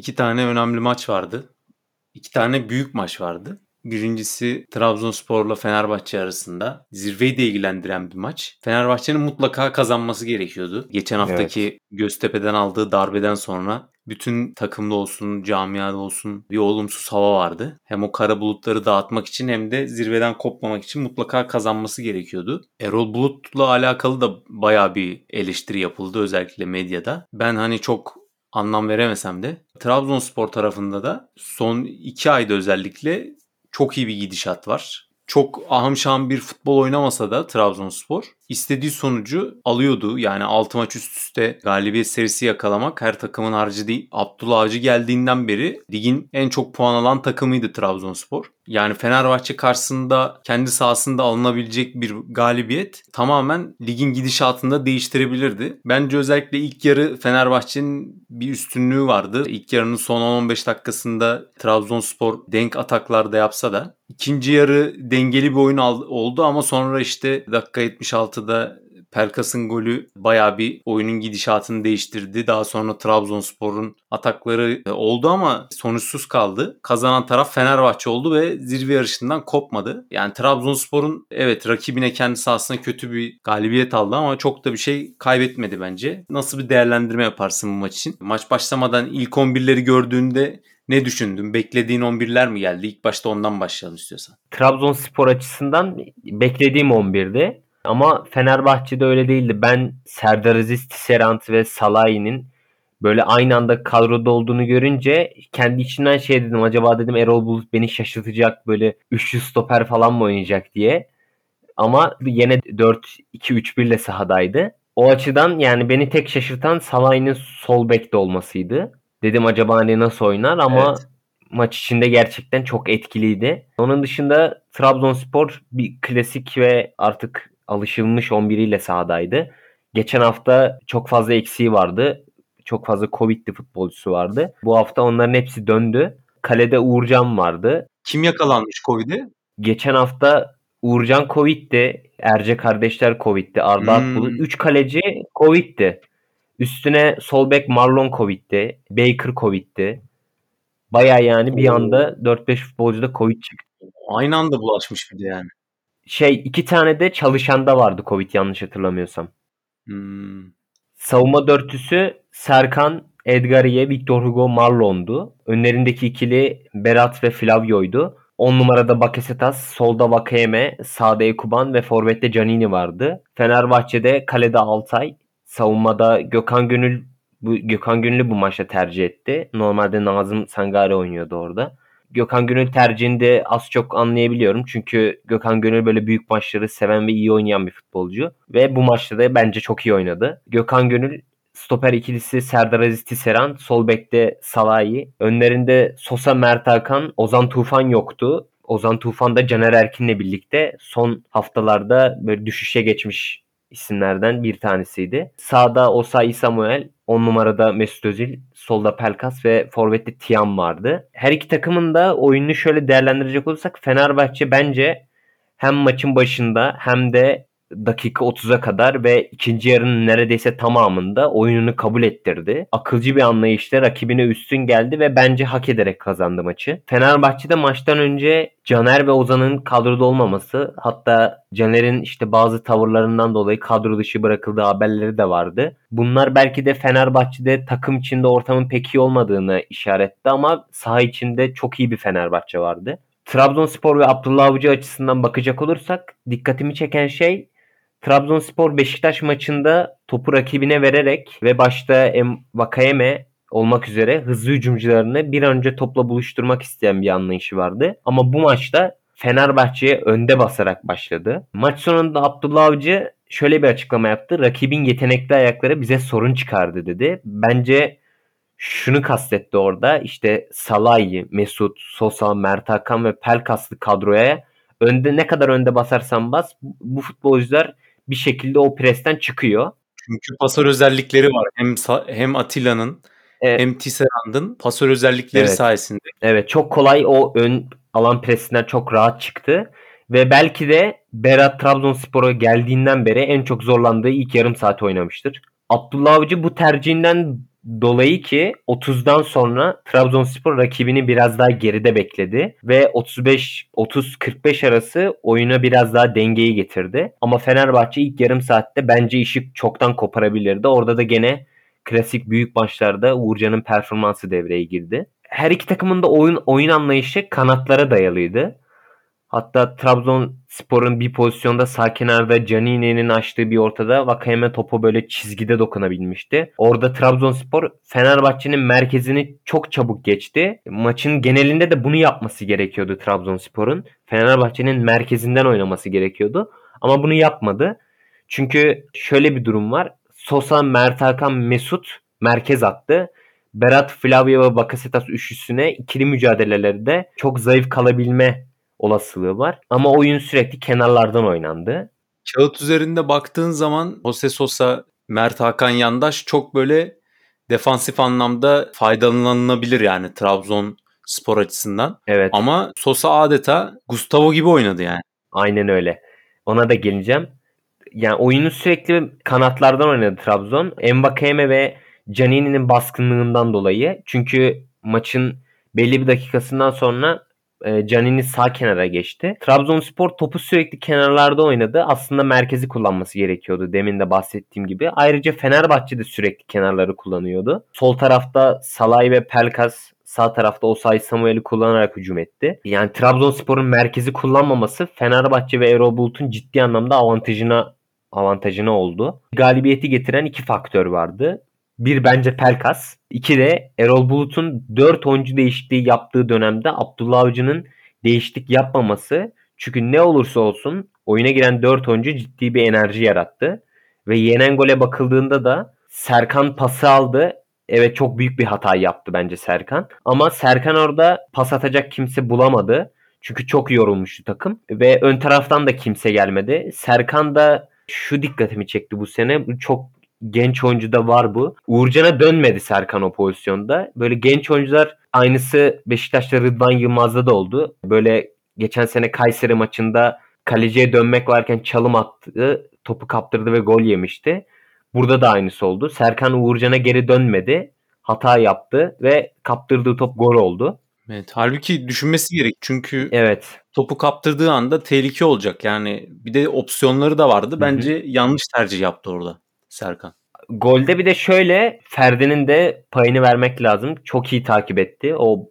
iki tane önemli maç vardı. İki tane büyük maç vardı. Birincisi Trabzonspor'la Fenerbahçe arasında zirveyi de ilgilendiren bir maç. Fenerbahçe'nin mutlaka kazanması gerekiyordu. Geçen haftaki evet. Göztepe'den aldığı darbeden sonra bütün takımda olsun, camiada olsun bir olumsuz hava vardı. Hem o kara bulutları dağıtmak için hem de zirveden kopmamak için mutlaka kazanması gerekiyordu. Erol Bulut'la alakalı da baya bir eleştiri yapıldı özellikle medyada. Ben hani çok anlam veremesem de Trabzonspor tarafında da son iki ayda özellikle çok iyi bir gidişat var çok ahım şahım bir futbol oynamasa da Trabzonspor istediği sonucu alıyordu. Yani 6 maç üst üste galibiyet serisi yakalamak her takımın harcı değil. Abdullah Avcı geldiğinden beri ligin en çok puan alan takımıydı Trabzonspor. Yani Fenerbahçe karşısında kendi sahasında alınabilecek bir galibiyet tamamen ligin gidişatında değiştirebilirdi. Bence özellikle ilk yarı Fenerbahçe'nin bir üstünlüğü vardı. İlk yarının son 10-15 dakikasında Trabzonspor denk ataklarda yapsa da ikinci yarı dengeli bir oyun oldu ama sonra işte dakika 76'da Pelkas'ın golü baya bir oyunun gidişatını değiştirdi. Daha sonra Trabzonspor'un atakları e, oldu ama sonuçsuz kaldı. Kazanan taraf Fenerbahçe oldu ve zirve yarışından kopmadı. Yani Trabzonspor'un evet rakibine kendi sahasına kötü bir galibiyet aldı ama çok da bir şey kaybetmedi bence. Nasıl bir değerlendirme yaparsın bu maç için? Maç başlamadan ilk 11'leri gördüğünde ne düşündün? Beklediğin 11'ler mi geldi? İlk başta ondan başlayalım istiyorsan. Trabzonspor açısından beklediğim 11'di. Ama Fenerbahçe'de öyle değildi. Ben Serdar Aziz, Tisserant ve Salahi'nin böyle aynı anda kadroda olduğunu görünce kendi içimden şey dedim. Acaba dedim Erol Bulut beni şaşırtacak böyle 300 stoper falan mı oynayacak diye. Ama yine 4-2-3-1 ile sahadaydı. O açıdan yani beni tek şaşırtan Salah'ın sol bekte olmasıydı. Dedim acaba hani nasıl oynar ama evet. maç içinde gerçekten çok etkiliydi. Onun dışında Trabzonspor bir klasik ve artık alışılmış 11 ile sahadaydı. Geçen hafta çok fazla eksiği vardı. Çok fazla Covid'li futbolcusu vardı. Bu hafta onların hepsi döndü. Kalede Uğurcan vardı. Kim yakalanmış Covid'e? Geçen hafta Uğurcan Covid'di. Erce kardeşler Covid'di. Arda hmm. Akbulut. 3 kaleci Covid'di. Üstüne sol bek Marlon Covid'di. Baker Covid'di. Baya yani bir anda 4-5 futbolcuda Covid çıktı. Aynı anda bulaşmış bir de yani. Şey iki tane de çalışanda vardı Covid yanlış hatırlamıyorsam. Hmm. Savunma dörtüsü Serkan, Edgariye, Victor Hugo, Marlon'du. Önlerindeki ikili Berat ve Flavio'ydu. 10 numarada Bakasetas, solda Vakayeme, sağda Ekuban ve forvette Canini vardı. Fenerbahçe'de kalede Altay, savunmada Gökhan Gönül bu Gökhan Gönül'ü bu maçta tercih etti. Normalde Nazım Sangare oynuyordu orada. Gökhan Gönül tercihini az çok anlayabiliyorum. Çünkü Gökhan Gönül böyle büyük maçları seven ve iyi oynayan bir futbolcu. Ve bu maçta da bence çok iyi oynadı. Gökhan Gönül stoper ikilisi Serdar Aziz Tisseran, sol bekte Salahi. Önlerinde Sosa Mert Hakan, Ozan Tufan yoktu. Ozan Tufan da Caner Erkin'le birlikte son haftalarda böyle düşüşe geçmiş isimlerden bir tanesiydi. Sağda Osayi Samuel, 10 numarada Mesut Özil, solda Pelkas ve forvette Tiam vardı. Her iki takımın da oyununu şöyle değerlendirecek olursak Fenerbahçe bence hem maçın başında hem de dakika 30'a kadar ve ikinci yarının neredeyse tamamında oyununu kabul ettirdi. Akılcı bir anlayışla rakibine üstün geldi ve bence hak ederek kazandı maçı. Fenerbahçe'de maçtan önce Caner ve Ozan'ın kadroda olmaması hatta Caner'in işte bazı tavırlarından dolayı kadro dışı bırakıldığı haberleri de vardı. Bunlar belki de Fenerbahçe'de takım içinde ortamın pek iyi olmadığını işaretti ama saha içinde çok iyi bir Fenerbahçe vardı. Trabzonspor ve Abdullah Avcı açısından bakacak olursak dikkatimi çeken şey Trabzonspor Beşiktaş maçında topu rakibine vererek ve başta Vakayeme olmak üzere hızlı hücumcularını bir an önce topla buluşturmak isteyen bir anlayışı vardı. Ama bu maçta Fenerbahçe'ye önde basarak başladı. Maç sonunda Abdullah Avcı şöyle bir açıklama yaptı. Rakibin yetenekli ayakları bize sorun çıkardı dedi. Bence şunu kastetti orada. İşte Salahi, Mesut, Sosa, Mert Hakan ve Pelkaslı kadroya önde ne kadar önde basarsan bas bu futbolcular bir şekilde o presten çıkıyor. Çünkü pasör özellikleri var. Hem hem Atilla'nın evet. hem Tisserand'ın pasör özellikleri evet. sayesinde. Evet çok kolay o ön alan presinden çok rahat çıktı. Ve belki de Berat Trabzonspor'a geldiğinden beri en çok zorlandığı ilk yarım saat oynamıştır. Abdullah Avcı bu tercihinden dolayı ki 30'dan sonra Trabzonspor rakibini biraz daha geride bekledi ve 35 30-45 arası oyuna biraz daha dengeyi getirdi. Ama Fenerbahçe ilk yarım saatte bence işi çoktan koparabilirdi. Orada da gene klasik büyük maçlarda Uğurcan'ın performansı devreye girdi. Her iki takımın da oyun oyun anlayışı kanatlara dayalıydı. Hatta Trabzonspor'un bir pozisyonda sağ kenarda Canini'nin açtığı bir ortada Vakayeme topu böyle çizgide dokunabilmişti. Orada Trabzonspor Fenerbahçe'nin merkezini çok çabuk geçti. Maçın genelinde de bunu yapması gerekiyordu Trabzonspor'un. Fenerbahçe'nin merkezinden oynaması gerekiyordu. Ama bunu yapmadı. Çünkü şöyle bir durum var. Sosa, Mert Hakan, Mesut merkez attı. Berat, Flavio ve Bakasetas üçlüsüne ikili mücadelelerde çok zayıf kalabilme olasılığı var. Ama oyun sürekli kenarlardan oynandı. Kağıt üzerinde baktığın zaman Jose Sosa, Mert Hakan Yandaş çok böyle defansif anlamda faydalanılabilir yani Trabzon spor açısından. Evet. Ama Sosa adeta Gustavo gibi oynadı yani. Aynen öyle. Ona da geleceğim. Yani oyunu sürekli kanatlardan oynadı Trabzon. Mbakeme ve Canini'nin baskınlığından dolayı. Çünkü maçın belli bir dakikasından sonra e, Canini sağ kenara geçti. Trabzonspor topu sürekli kenarlarda oynadı. Aslında merkezi kullanması gerekiyordu demin de bahsettiğim gibi. Ayrıca Fenerbahçe de sürekli kenarları kullanıyordu. Sol tarafta Salay ve Pelkas sağ tarafta Osay Samuel'i kullanarak hücum etti. Yani Trabzonspor'un merkezi kullanmaması Fenerbahçe ve Erol Bulut'un ciddi anlamda avantajına avantajına oldu. Galibiyeti getiren iki faktör vardı. Bir bence Pelkas. İki de Erol Bulut'un 4 oyuncu değişikliği yaptığı dönemde Abdullah Avcı'nın değişiklik yapmaması. Çünkü ne olursa olsun oyuna giren 4 oyuncu ciddi bir enerji yarattı. Ve yenen gole bakıldığında da Serkan pası aldı. Evet çok büyük bir hata yaptı bence Serkan. Ama Serkan orada pas atacak kimse bulamadı. Çünkü çok yorulmuştu takım. Ve ön taraftan da kimse gelmedi. Serkan da şu dikkatimi çekti bu sene. Çok genç oyuncuda var bu. Uğurcan'a dönmedi Serkan o pozisyonda. Böyle genç oyuncular aynısı Beşiktaş'ta Rıdvan Yılmaz'da da oldu. Böyle geçen sene Kayseri maçında kaleciye dönmek varken çalım attı, topu kaptırdı ve gol yemişti. Burada da aynısı oldu. Serkan Uğurcan'a geri dönmedi. Hata yaptı ve kaptırdığı top gol oldu. Evet, halbuki düşünmesi gerek çünkü evet. topu kaptırdığı anda tehlike olacak. Yani bir de opsiyonları da vardı. Bence Hı-hı. yanlış tercih yaptı orada. Serkan. Golde bir de şöyle Ferdi'nin de payını vermek lazım. Çok iyi takip etti. O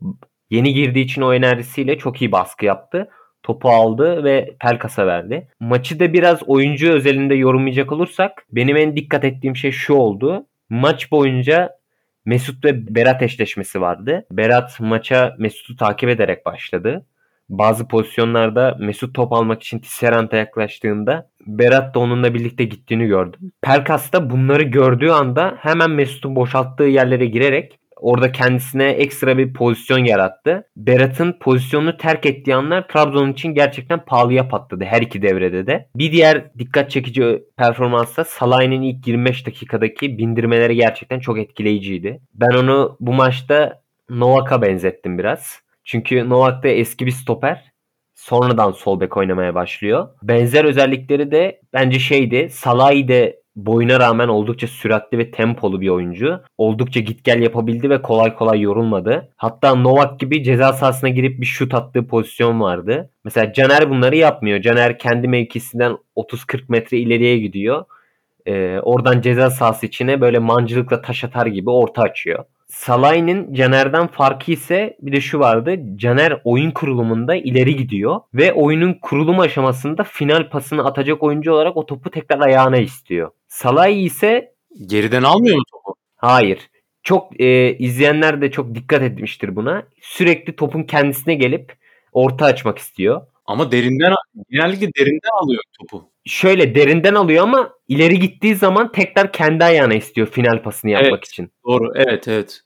yeni girdiği için o enerjisiyle çok iyi baskı yaptı. Topu aldı ve Pelkas'a verdi. Maçı da biraz oyuncu özelinde yorumlayacak olursak benim en dikkat ettiğim şey şu oldu. Maç boyunca Mesut ve Berat eşleşmesi vardı. Berat maça Mesut'u takip ederek başladı. Bazı pozisyonlarda Mesut top almak için Tisserant'a yaklaştığında Berat da onunla birlikte gittiğini gördüm. Pelkas da bunları gördüğü anda hemen Mesut'un boşalttığı yerlere girerek orada kendisine ekstra bir pozisyon yarattı. Berat'ın pozisyonunu terk ettiği anlar Trabzon için gerçekten pahalıya patladı her iki devrede de. Bir diğer dikkat çekici performansta Salah'ın ilk 25 dakikadaki bindirmeleri gerçekten çok etkileyiciydi. Ben onu bu maçta Novak'a benzettim biraz. Çünkü Novak da eski bir stoper. Sonradan sol bek oynamaya başlıyor. Benzer özellikleri de bence şeydi. Salah'ı de boyuna rağmen oldukça süratli ve tempolu bir oyuncu. Oldukça git gel yapabildi ve kolay kolay yorulmadı. Hatta Novak gibi ceza sahasına girip bir şut attığı pozisyon vardı. Mesela Caner bunları yapmıyor. Caner kendi mevkisinden 30-40 metre ileriye gidiyor. Ee, oradan ceza sahası içine böyle mancılıkla taş atar gibi orta açıyor. Salah'ın Caner'den farkı ise bir de şu vardı. Caner oyun kurulumunda ileri gidiyor ve oyunun kurulum aşamasında final pasını atacak oyuncu olarak o topu tekrar ayağına istiyor. Salah ise geriden almıyor mu topu? Hayır. Çok e, izleyenler de çok dikkat etmiştir buna. Sürekli topun kendisine gelip orta açmak istiyor. Ama derinden genellikle derinden alıyor topu. Şöyle derinden alıyor ama ileri gittiği zaman tekrar kendi ayağına istiyor final pasını yapmak evet, için. Doğru. Evet, evet.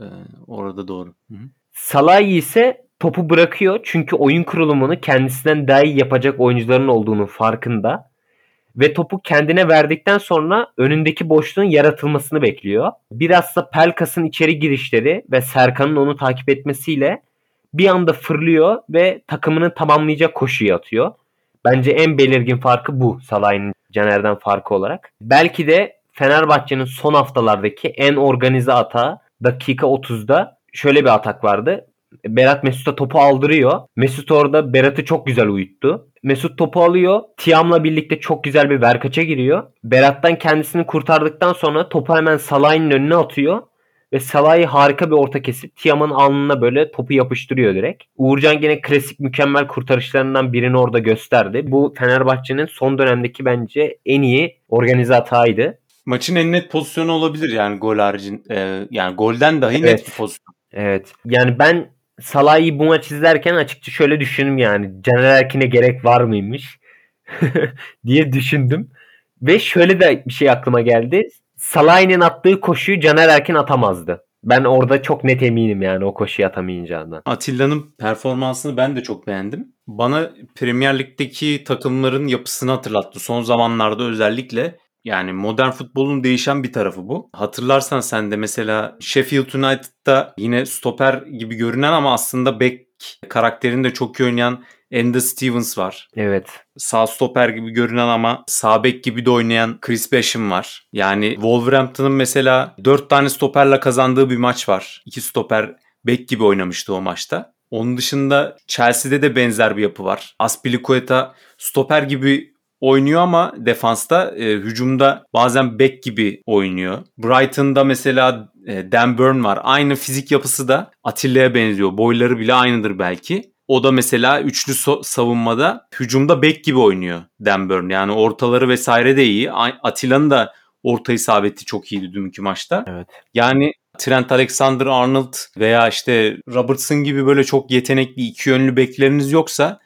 Ee, orada doğru. Hı ise topu bırakıyor çünkü oyun kurulumunu kendisinden daha iyi yapacak oyuncuların olduğunu farkında ve topu kendine verdikten sonra önündeki boşluğun yaratılmasını bekliyor. Biraz da Pelkas'ın içeri girişleri ve Serkan'ın onu takip etmesiyle bir anda fırlıyor ve takımını tamamlayacak koşuyu atıyor. Bence en belirgin farkı bu Salah'ın Caner'den farkı olarak. Belki de Fenerbahçe'nin son haftalardaki en organize atağı dakika 30'da şöyle bir atak vardı. Berat Mesut'a topu aldırıyor. Mesut orada Berat'ı çok güzel uyuttu. Mesut topu alıyor. Tiam'la birlikte çok güzel bir verkaça giriyor. Berat'tan kendisini kurtardıktan sonra topu hemen Salah'ın önüne atıyor. Ve Salah'ı harika bir orta kesip Tiam'ın alnına böyle topu yapıştırıyor direkt. Uğurcan gene klasik mükemmel kurtarışlarından birini orada gösterdi. Bu Fenerbahçe'nin son dönemdeki bence en iyi organize hataydı. Maçın en net pozisyonu olabilir yani gol haricin. E, yani golden dahi evet. net bir pozisyon. Evet. Yani ben Salah'ı bu maç izlerken açıkça şöyle düşündüm yani. Caner Erkin'e gerek var mıymış diye düşündüm. Ve şöyle de bir şey aklıma geldi. Salah'ın attığı koşuyu Caner Erkin atamazdı. Ben orada çok net eminim yani o koşuyu atamayacağından. Atilla'nın performansını ben de çok beğendim. Bana Premier Lig'deki takımların yapısını hatırlattı. Son zamanlarda özellikle yani modern futbolun değişen bir tarafı bu. Hatırlarsan sen de mesela Sheffield United'da yine stoper gibi görünen ama aslında back karakterini de çok iyi oynayan Enda Stevens var. Evet. Sağ stoper gibi görünen ama sağ bek gibi de oynayan Chris Basham var. Yani Wolverhampton'ın mesela 4 tane stoperle kazandığı bir maç var. 2 stoper bek gibi oynamıştı o maçta. Onun dışında Chelsea'de de benzer bir yapı var. Aspilicueta stoper gibi oynuyor ama defansta e, hücumda bazen back gibi oynuyor. Brighton'da mesela e, Dan Burn var. Aynı fizik yapısı da Atilla'ya benziyor. Boyları bile aynıdır belki. O da mesela üçlü so- savunmada hücumda back gibi oynuyor Dan Burn. Yani ortaları vesaire de iyi. Atilla'nın da orta isabeti çok iyiydi dünkü maçta. Evet. Yani Trent Alexander-Arnold veya işte Robertson gibi böyle çok yetenekli iki yönlü bekleriniz yoksa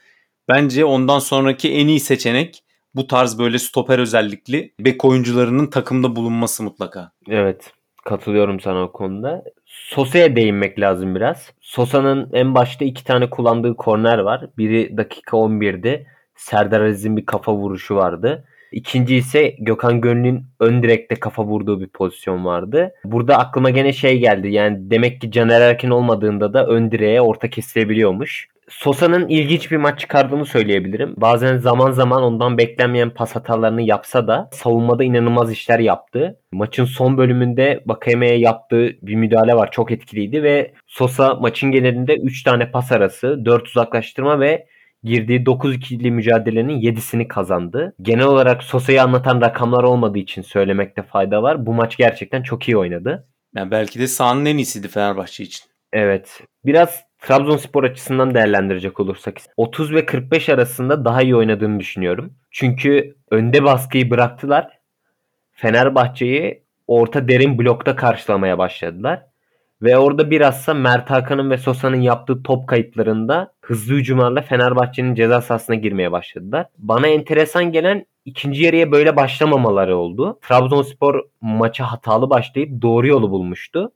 bence ondan sonraki en iyi seçenek bu tarz böyle stoper özellikli bek oyuncularının takımda bulunması mutlaka. Evet. Katılıyorum sana o konuda. Sosa'ya değinmek lazım biraz. Sosa'nın en başta iki tane kullandığı korner var. Biri dakika 11'de Serdar Aziz'in bir kafa vuruşu vardı. İkinci ise Gökhan Gönül'ün ön direkte kafa vurduğu bir pozisyon vardı. Burada aklıma gene şey geldi. Yani demek ki Caner Erkin olmadığında da ön direğe orta kesilebiliyormuş. Sosa'nın ilginç bir maç çıkardığını söyleyebilirim. Bazen zaman zaman ondan beklenmeyen pas hatalarını yapsa da savunmada inanılmaz işler yaptı. Maçın son bölümünde Bakayeme'ye yaptığı bir müdahale var. Çok etkiliydi ve Sosa maçın genelinde 3 tane pas arası, 4 uzaklaştırma ve girdiği 9-2'li mücadelenin 7'sini kazandı. Genel olarak Sosa'yı anlatan rakamlar olmadığı için söylemekte fayda var. Bu maç gerçekten çok iyi oynadı. Yani belki de sahanın en iyisiydi Fenerbahçe için. Evet. Biraz Trabzonspor açısından değerlendirecek olursak 30 ve 45 arasında daha iyi oynadığını düşünüyorum. Çünkü önde baskıyı bıraktılar. Fenerbahçe'yi orta derin blokta karşılamaya başladılar. Ve orada bilhassa Mert Hakan'ın ve Sosa'nın yaptığı top kayıplarında hızlı hücumlarla Fenerbahçe'nin ceza sahasına girmeye başladılar. Bana enteresan gelen ikinci yarıya böyle başlamamaları oldu. Trabzonspor maça hatalı başlayıp doğru yolu bulmuştu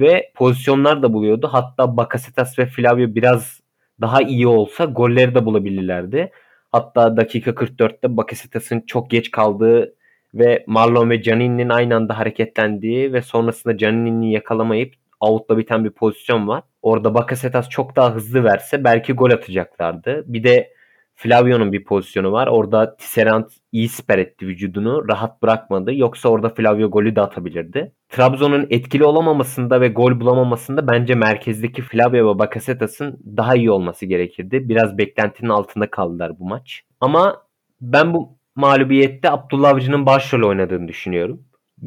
ve pozisyonlar da buluyordu. Hatta Bakasetas ve Flavio biraz daha iyi olsa golleri de bulabilirlerdi. Hatta dakika 44'te Bakasetas'ın çok geç kaldığı ve Marlon ve Canini'nin aynı anda hareketlendiği ve sonrasında Canini'yi yakalamayıp out'la biten bir pozisyon var. Orada Bakasetas çok daha hızlı verse belki gol atacaklardı. Bir de Flavio'nun bir pozisyonu var. Orada Tisserand iyi siper etti vücudunu. Rahat bırakmadı. Yoksa orada Flavio golü de atabilirdi. Trabzon'un etkili olamamasında ve gol bulamamasında bence merkezdeki Flavio ve Bakasetas'ın daha iyi olması gerekirdi. Biraz beklentinin altında kaldılar bu maç. Ama ben bu mağlubiyette Abdullah Avcı'nın başrol oynadığını düşünüyorum.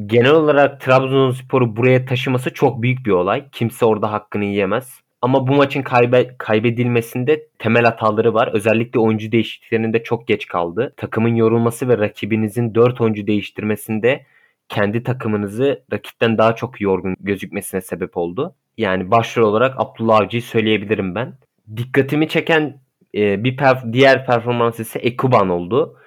Genel olarak Trabzonspor'u buraya taşıması çok büyük bir olay. Kimse orada hakkını yiyemez. Ama bu maçın kaybe kaybedilmesinde temel hataları var. Özellikle oyuncu değişikliklerinde çok geç kaldı. Takımın yorulması ve rakibinizin 4 oyuncu değiştirmesinde kendi takımınızı rakipten daha çok yorgun gözükmesine sebep oldu. Yani başrol olarak Abdullah Avcı'yı söyleyebilirim ben. Dikkatimi çeken e, bir perf- diğer performans ise Ekuban oldu.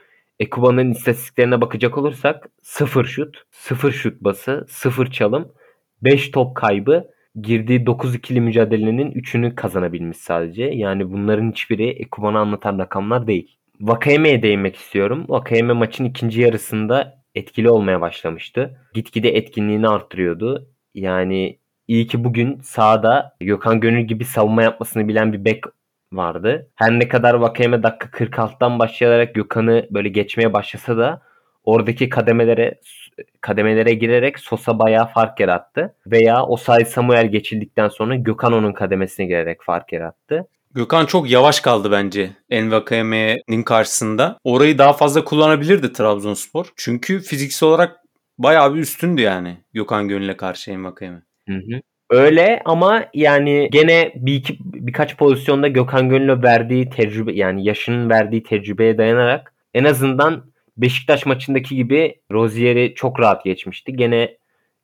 Ekuban'ın istatistiklerine bakacak olursak 0 şut, 0 şut bası, 0 çalım, 5 top kaybı girdiği 9 ikili mücadelenin 3'ünü kazanabilmiş sadece. Yani bunların hiçbiri Ekuban'ı anlatan rakamlar değil. Vakayeme'ye değinmek istiyorum. Vakayeme maçın ikinci yarısında etkili olmaya başlamıştı. Gitgide etkinliğini arttırıyordu. Yani iyi ki bugün sahada Gökhan Gönül gibi savunma yapmasını bilen bir bek vardı. Her ne kadar Vakayeme dakika 46'dan başlayarak Gökhan'ı böyle geçmeye başlasa da oradaki kademelere kademelere girerek Sosa bayağı fark yarattı. Veya Osay Samuel geçildikten sonra Gökhan onun kademesine girerek fark yarattı. Gökhan çok yavaş kaldı bence Envakame'nin karşısında. Orayı daha fazla kullanabilirdi Trabzonspor. Çünkü fiziksel olarak bayağı bir üstündü yani Gökhan Gönül'e karşı Envakame. Hı hı. Öyle ama yani gene bir iki, birkaç pozisyonda Gökhan Gönül'e verdiği tecrübe yani yaşının verdiği tecrübeye dayanarak en azından Beşiktaş maçındaki gibi Rozier'i çok rahat geçmişti. Gene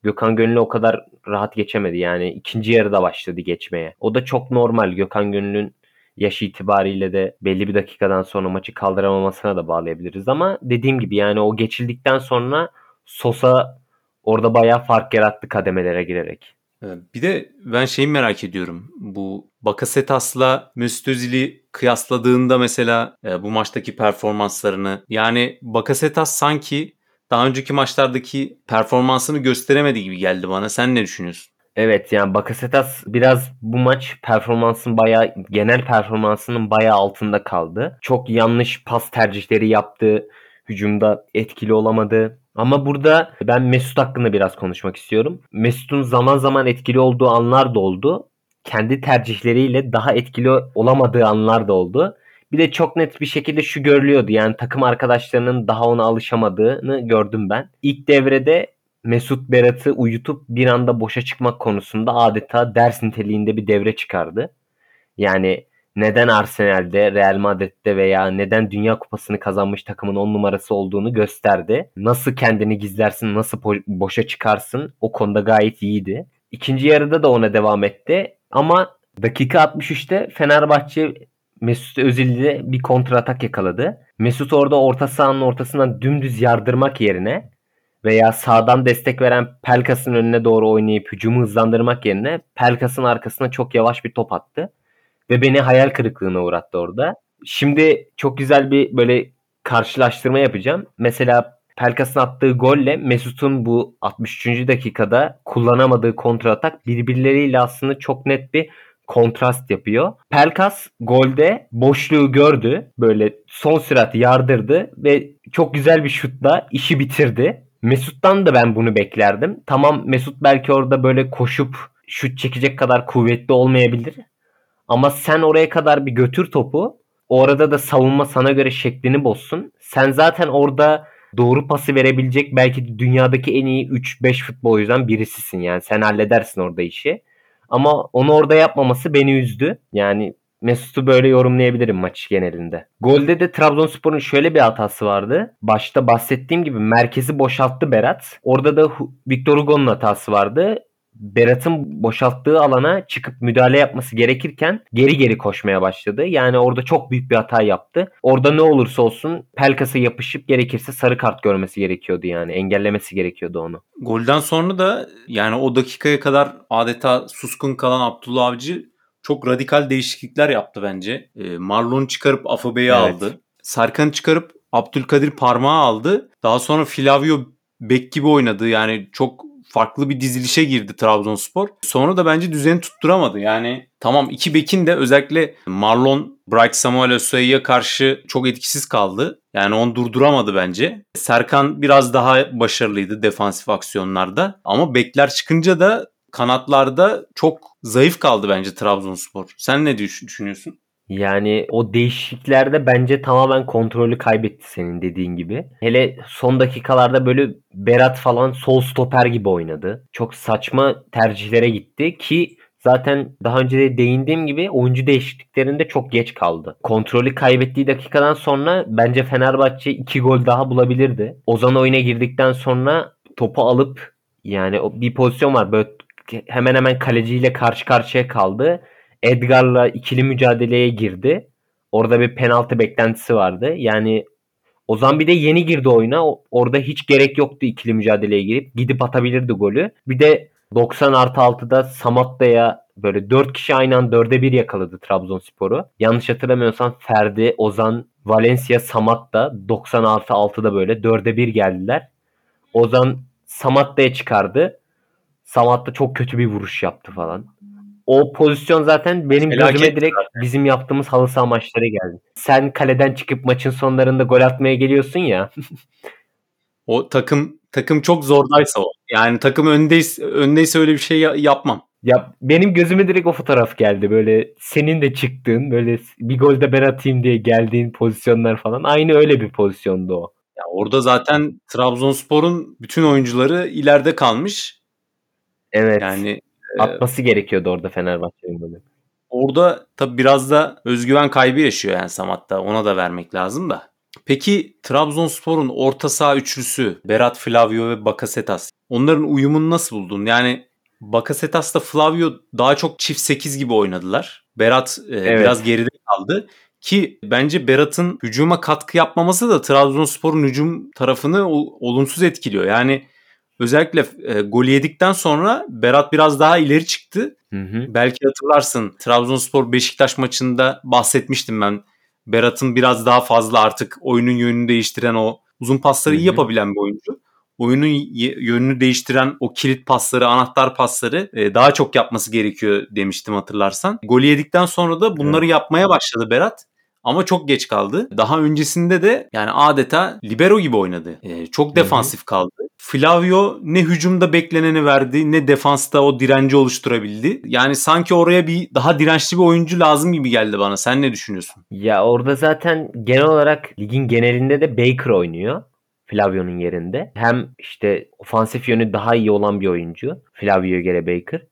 Gökhan Gönül'ü o kadar rahat geçemedi. Yani ikinci yarıda başladı geçmeye. O da çok normal. Gökhan Gönül'ün yaş itibariyle de belli bir dakikadan sonra maçı kaldıramamasına da bağlayabiliriz. Ama dediğim gibi yani o geçildikten sonra Sosa orada bayağı fark yarattı kademelere girerek. Bir de ben şeyi merak ediyorum. Bu Bakasetas'la Mesut Özil'i kıyasladığında mesela e, bu maçtaki performanslarını yani Bakasetas sanki daha önceki maçlardaki performansını gösteremedi gibi geldi bana. Sen ne düşünüyorsun? Evet yani Bakasetas biraz bu maç performansın bayağı genel performansının bayağı altında kaldı. Çok yanlış pas tercihleri yaptı. Hücumda etkili olamadı. Ama burada ben Mesut hakkında biraz konuşmak istiyorum. Mesut'un zaman zaman etkili olduğu anlar da oldu. Kendi tercihleriyle daha etkili olamadığı anlar da oldu. Bir de çok net bir şekilde şu görülüyordu. Yani takım arkadaşlarının daha ona alışamadığını gördüm ben. İlk devrede Mesut Berat'ı uyutup bir anda boşa çıkmak konusunda adeta ders niteliğinde bir devre çıkardı. Yani neden Arsenal'de, Real Madrid'de veya neden Dünya Kupası'nı kazanmış takımın 10 numarası olduğunu gösterdi. Nasıl kendini gizlersin, nasıl boşa çıkarsın o konuda gayet iyiydi. İkinci yarıda da ona devam etti ama dakika 63'te Fenerbahçe Mesut Özil'de bir kontra atak yakaladı. Mesut orada orta sahanın ortasından dümdüz yardırmak yerine veya sağdan destek veren Pelkas'ın önüne doğru oynayıp hücumu hızlandırmak yerine Pelkas'ın arkasına çok yavaş bir top attı. Ve beni hayal kırıklığına uğrattı orada. Şimdi çok güzel bir böyle karşılaştırma yapacağım. Mesela Pelkas'ın attığı golle Mesut'un bu 63. dakikada kullanamadığı kontratak birbirleriyle aslında çok net bir kontrast yapıyor. Pelkas golde boşluğu gördü. Böyle son sürat yardırdı ve çok güzel bir şutla işi bitirdi. Mesut'tan da ben bunu beklerdim. Tamam Mesut belki orada böyle koşup şut çekecek kadar kuvvetli olmayabilir. Ama sen oraya kadar bir götür topu. Orada da savunma sana göre şeklini bozsun. Sen zaten orada doğru pası verebilecek belki dünyadaki en iyi 3-5 futbolcudan birisisin. Yani sen halledersin orada işi. Ama onu orada yapmaması beni üzdü. Yani Mesut'u böyle yorumlayabilirim maç genelinde. Golde de Trabzonspor'un şöyle bir hatası vardı. Başta bahsettiğim gibi merkezi boşalttı Berat. Orada da Victor Hugo'nun hatası vardı. Berat'ın boşalttığı alana çıkıp müdahale yapması gerekirken geri geri koşmaya başladı. Yani orada çok büyük bir hata yaptı. Orada ne olursa olsun Pelkas'a yapışıp gerekirse sarı kart görmesi gerekiyordu yani. Engellemesi gerekiyordu onu. Golden sonra da yani o dakikaya kadar adeta suskun kalan Abdullah Avcı çok radikal değişiklikler yaptı bence. E, Marlon'u çıkarıp Afobe'yi evet. aldı. Sarkan'ı çıkarıp Abdülkadir Parmağı aldı. Daha sonra Flavio bek gibi oynadı. Yani çok farklı bir dizilişe girdi Trabzonspor. Sonra da bence düzeni tutturamadı. Yani tamam iki bekin de özellikle Marlon Bright Samuel Osuay'a karşı çok etkisiz kaldı. Yani onu durduramadı bence. Serkan biraz daha başarılıydı defansif aksiyonlarda. Ama bekler çıkınca da kanatlarda çok zayıf kaldı bence Trabzonspor. Sen ne düşünüyorsun? Yani o değişikliklerde bence tamamen kontrolü kaybetti senin dediğin gibi. Hele son dakikalarda böyle Berat falan sol stoper gibi oynadı. Çok saçma tercihlere gitti ki zaten daha önce de değindiğim gibi oyuncu değişikliklerinde çok geç kaldı. Kontrolü kaybettiği dakikadan sonra bence Fenerbahçe 2 gol daha bulabilirdi. Ozan oyuna girdikten sonra topu alıp yani bir pozisyon var böyle hemen hemen kaleciyle karşı karşıya kaldı Edgar'la ikili mücadeleye girdi. Orada bir penaltı beklentisi vardı. Yani Ozan bir de yeni girdi oyuna. Orada hiç gerek yoktu ikili mücadeleye girip. Gidip atabilirdi golü. Bir de 90 artı 6'da Samatta'ya böyle 4 kişi aynı anda 4'e 1 yakaladı Trabzonspor'u. Yanlış hatırlamıyorsam Ferdi, Ozan, Valencia, Samatta 90 artı 6'da böyle 4'e 1 geldiler. Ozan Samatta'ya çıkardı. Samatta çok kötü bir vuruş yaptı falan o pozisyon zaten benim Felaket gözüme direkt zaten. bizim yaptığımız halı saha maçları geldi. Sen kaleden çıkıp maçın sonlarında gol atmaya geliyorsun ya. O takım takım çok zordaysa o. Yani takım öndeyse, öndeyse öyle bir şey yapmam. Ya benim gözüme direkt o fotoğraf geldi. Böyle senin de çıktığın böyle bir golde ben atayım diye geldiğin pozisyonlar falan. Aynı öyle bir pozisyondu o. Ya orada zaten Trabzonspor'un bütün oyuncuları ileride kalmış. Evet. Yani atması gerekiyordu orada Fenerbahçe'nin böyle. Orada tabii biraz da özgüven kaybı yaşıyor yani Samat'ta. Ona da vermek lazım da. Peki Trabzonspor'un orta saha üçlüsü Berat Flavio ve Bakasetas. Onların uyumunu nasıl buldun? Yani Bakasetas'la Flavio daha çok çift 8 gibi oynadılar. Berat e, evet. biraz geride kaldı. Ki bence Berat'ın hücuma katkı yapmaması da Trabzonspor'un hücum tarafını olumsuz etkiliyor. Yani özellikle e, golü yedikten sonra Berat biraz daha ileri çıktı. Hı hı. Belki hatırlarsın Trabzonspor Beşiktaş maçında bahsetmiştim ben. Berat'ın biraz daha fazla artık oyunun yönünü değiştiren o uzun pasları hı hı. iyi yapabilen bir oyuncu oyunun yönünü değiştiren o kilit pasları, anahtar pasları e, daha çok yapması gerekiyor demiştim hatırlarsan. Golü yedikten sonra da bunları evet. yapmaya başladı Berat. Ama çok geç kaldı. Daha öncesinde de yani adeta libero gibi oynadı. Ee, çok defansif Hı-hı. kaldı. Flavio ne hücumda bekleneni verdi ne defansta o direnci oluşturabildi. Yani sanki oraya bir daha dirençli bir oyuncu lazım gibi geldi bana. Sen ne düşünüyorsun? Ya orada zaten genel olarak ligin genelinde de Baker oynuyor. Flavio'nun yerinde. Hem işte ofansif yönü daha iyi olan bir oyuncu. Flavio'ya göre Baker.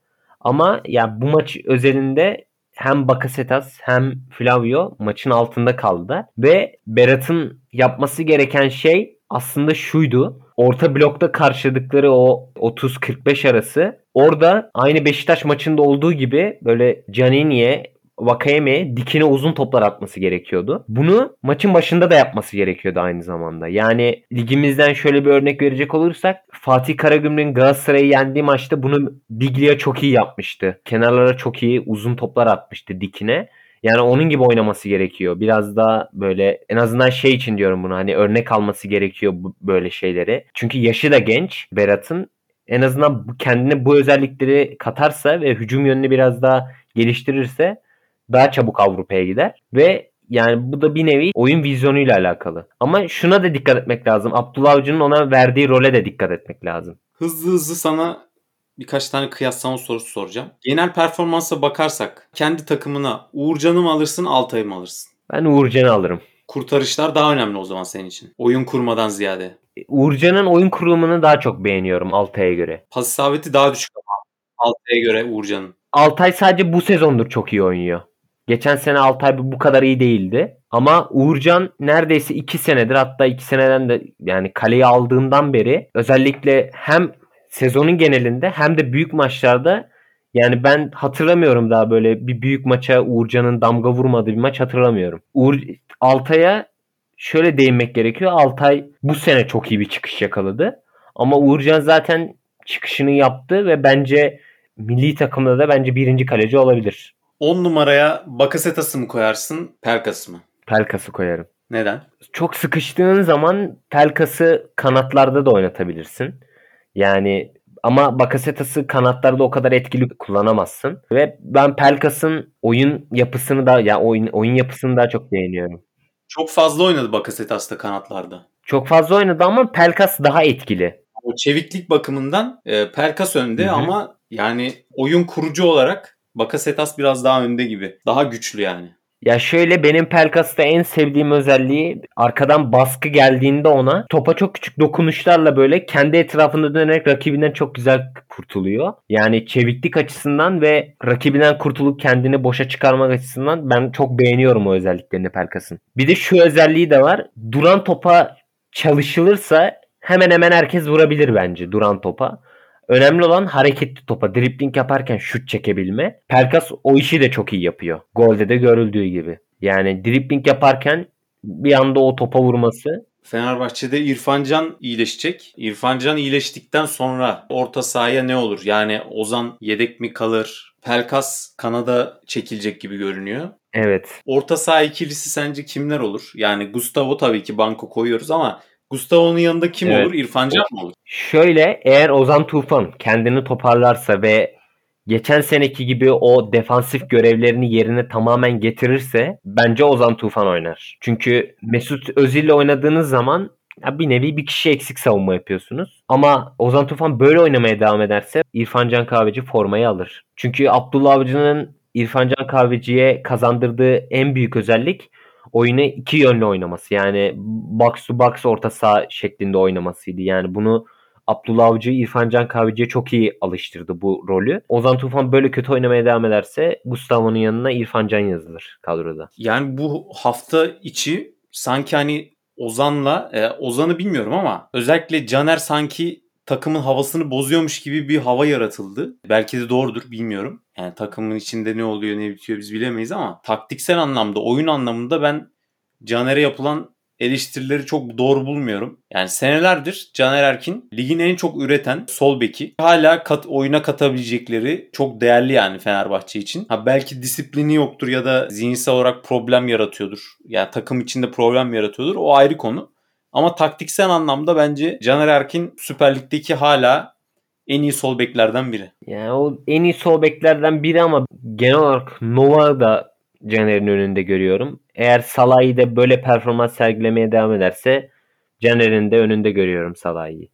Ama ya bu maç özelinde hem Bakasetas hem Flavio maçın altında kaldı. Ve Berat'ın yapması gereken şey aslında şuydu. Orta blokta karşıladıkları o 30-45 arası orada aynı Beşiktaş maçında olduğu gibi böyle Canini'ye Vakayeme'ye dikine uzun toplar atması gerekiyordu. Bunu maçın başında da yapması gerekiyordu aynı zamanda. Yani ligimizden şöyle bir örnek verecek olursak Fatih Karagümrük'ün Galatasaray'ı yendiği maçta bunu Biglia çok iyi yapmıştı. Kenarlara çok iyi uzun toplar atmıştı dikine. Yani onun gibi oynaması gerekiyor. Biraz daha böyle en azından şey için diyorum bunu hani örnek alması gerekiyor bu, böyle şeyleri. Çünkü yaşı da genç Berat'ın. En azından kendine bu özellikleri katarsa ve hücum yönünü biraz daha geliştirirse daha çabuk Avrupa'ya gider ve yani bu da bir nevi oyun vizyonuyla alakalı. Ama şuna da dikkat etmek lazım. Abdullah Avcı'nın ona verdiği role de dikkat etmek lazım. Hızlı hızlı sana birkaç tane kıyaslama sorusu soracağım. Genel performansa bakarsak kendi takımına Uğurcan'ı mı alırsın Altay'ı mı alırsın? Ben Uğurcan'ı alırım. Kurtarışlar daha önemli o zaman senin için. Oyun kurmadan ziyade. E, Uğurcan'ın oyun kurulumunu daha çok beğeniyorum Altay'a göre. Pas isabeti daha düşük ama Altay'a göre Uğurcan'ın. Altay sadece bu sezondur çok iyi oynuyor. Geçen sene Altay bu kadar iyi değildi. Ama Uğurcan neredeyse 2 senedir hatta 2 seneden de yani kaleyi aldığından beri özellikle hem sezonun genelinde hem de büyük maçlarda yani ben hatırlamıyorum daha böyle bir büyük maça Uğurcan'ın damga vurmadığı bir maç hatırlamıyorum. Uğur Altay'a şöyle değinmek gerekiyor. Altay bu sene çok iyi bir çıkış yakaladı. Ama Uğurcan zaten çıkışını yaptı ve bence milli takımda da bence birinci kaleci olabilir. 10 numaraya Bakasetas'ı mı koyarsın, Pelkas'ı mı? Pelkas'ı koyarım. Neden? Çok sıkıştığın zaman Pelkas'ı kanatlarda da oynatabilirsin. Yani ama Bakasetas'ı kanatlarda o kadar etkili kullanamazsın. Ve ben Pelkas'ın oyun yapısını da ya yani oyun oyun yapısını daha çok beğeniyorum. Çok fazla oynadı Bakasetas da kanatlarda. Çok fazla oynadı ama Pelkas daha etkili. O çeviklik bakımından e, Pelkas önde Hı-hı. ama yani oyun kurucu olarak Bakasetas biraz daha önde gibi. Daha güçlü yani. Ya şöyle benim Pelkas'ta en sevdiğim özelliği arkadan baskı geldiğinde ona topa çok küçük dokunuşlarla böyle kendi etrafında dönerek rakibinden çok güzel kurtuluyor. Yani çeviklik açısından ve rakibinden kurtulup kendini boşa çıkarmak açısından ben çok beğeniyorum o özelliklerini Pelkas'ın. Bir de şu özelliği de var. Duran topa çalışılırsa hemen hemen herkes vurabilir bence duran topa. Önemli olan hareketli topa dribbling yaparken şut çekebilme. Pelkas o işi de çok iyi yapıyor. Golde de görüldüğü gibi. Yani dribbling yaparken bir anda o topa vurması Fenerbahçe'de İrfancan iyileşecek. İrfancan iyileştikten sonra orta sahaya ne olur? Yani Ozan yedek mi kalır? Pelkas Kanada çekilecek gibi görünüyor. Evet. Orta saha ikilisi sence kimler olur? Yani Gustavo tabii ki banko koyuyoruz ama Gustavo'nun yanında kim evet. olur? İrfan Can mı olur? Şöyle eğer Ozan Tufan kendini toparlarsa ve geçen seneki gibi o defansif görevlerini yerine tamamen getirirse bence Ozan Tufan oynar. Çünkü Mesut Özil ile oynadığınız zaman Ya bir nevi bir kişi eksik savunma yapıyorsunuz. Ama Ozan Tufan böyle oynamaya devam ederse İrfan Can Kahveci formayı alır. Çünkü Abdullah Avcı'nın İrfan Can Kahveci'ye kazandırdığı en büyük özellik oyunu iki yönlü oynaması. Yani box to box orta saha şeklinde oynamasıydı. Yani bunu Abdullah Avcı İrfan Can Kahveci'ye çok iyi alıştırdı bu rolü. Ozan Tufan böyle kötü oynamaya devam ederse Gustavo'nun yanına İrfan Can yazılır kadroda. Yani bu hafta içi sanki hani Ozan'la e, Ozan'ı bilmiyorum ama özellikle Caner sanki takımın havasını bozuyormuş gibi bir hava yaratıldı. Belki de doğrudur bilmiyorum. Yani takımın içinde ne oluyor ne bitiyor biz bilemeyiz ama taktiksel anlamda oyun anlamında ben Caner'e yapılan eleştirileri çok doğru bulmuyorum. Yani senelerdir Caner Erkin ligin en çok üreten sol beki. Hala kat, oyuna katabilecekleri çok değerli yani Fenerbahçe için. Ha belki disiplini yoktur ya da zihinsel olarak problem yaratıyordur. Yani takım içinde problem yaratıyordur. O ayrı konu. Ama taktiksel anlamda bence Caner Erkin Süper Lig'deki hala en iyi sol beklerden biri. Yani o en iyi sol beklerden biri ama genel olarak Nova da Caner'in önünde görüyorum. Eğer Salah'ı da böyle performans sergilemeye devam ederse Caner'in de önünde görüyorum Salah'ı.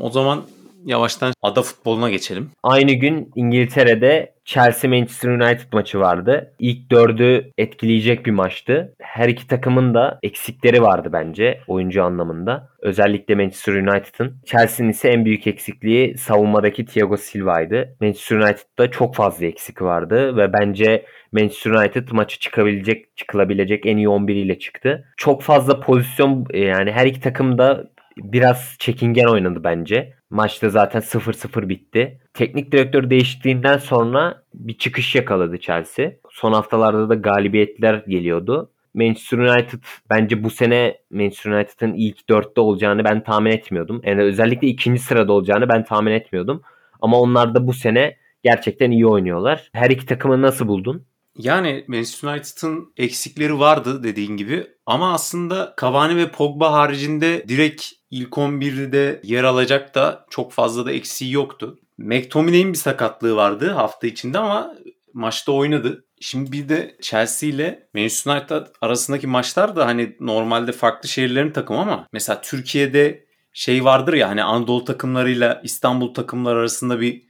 O zaman yavaştan ada futboluna geçelim. Aynı gün İngiltere'de Chelsea Manchester United maçı vardı. İlk dördü etkileyecek bir maçtı. Her iki takımın da eksikleri vardı bence oyuncu anlamında. Özellikle Manchester United'ın. Chelsea'nin ise en büyük eksikliği savunmadaki Thiago Silva'ydı. Manchester United'da çok fazla eksik vardı ve bence Manchester United maçı çıkabilecek, çıkılabilecek en iyi 11 ile çıktı. Çok fazla pozisyon yani her iki takım da biraz çekingen oynadı bence. Maçta zaten 0-0 bitti. Teknik direktör değişikliğinden sonra bir çıkış yakaladı Chelsea. Son haftalarda da galibiyetler geliyordu. Manchester United bence bu sene Manchester United'ın ilk dörtte olacağını ben tahmin etmiyordum. Yani özellikle ikinci sırada olacağını ben tahmin etmiyordum. Ama onlar da bu sene gerçekten iyi oynuyorlar. Her iki takımı nasıl buldun? Yani Manchester United'ın eksikleri vardı dediğin gibi ama aslında Cavani ve Pogba haricinde direkt ilk 11'de yer alacak da çok fazla da eksiği yoktu. McTominay'in bir sakatlığı vardı hafta içinde ama maçta oynadı. Şimdi bir de Chelsea ile Manchester United arasındaki maçlar da hani normalde farklı şehirlerin takımı ama mesela Türkiye'de şey vardır ya hani Anadolu takımlarıyla İstanbul takımları arasında bir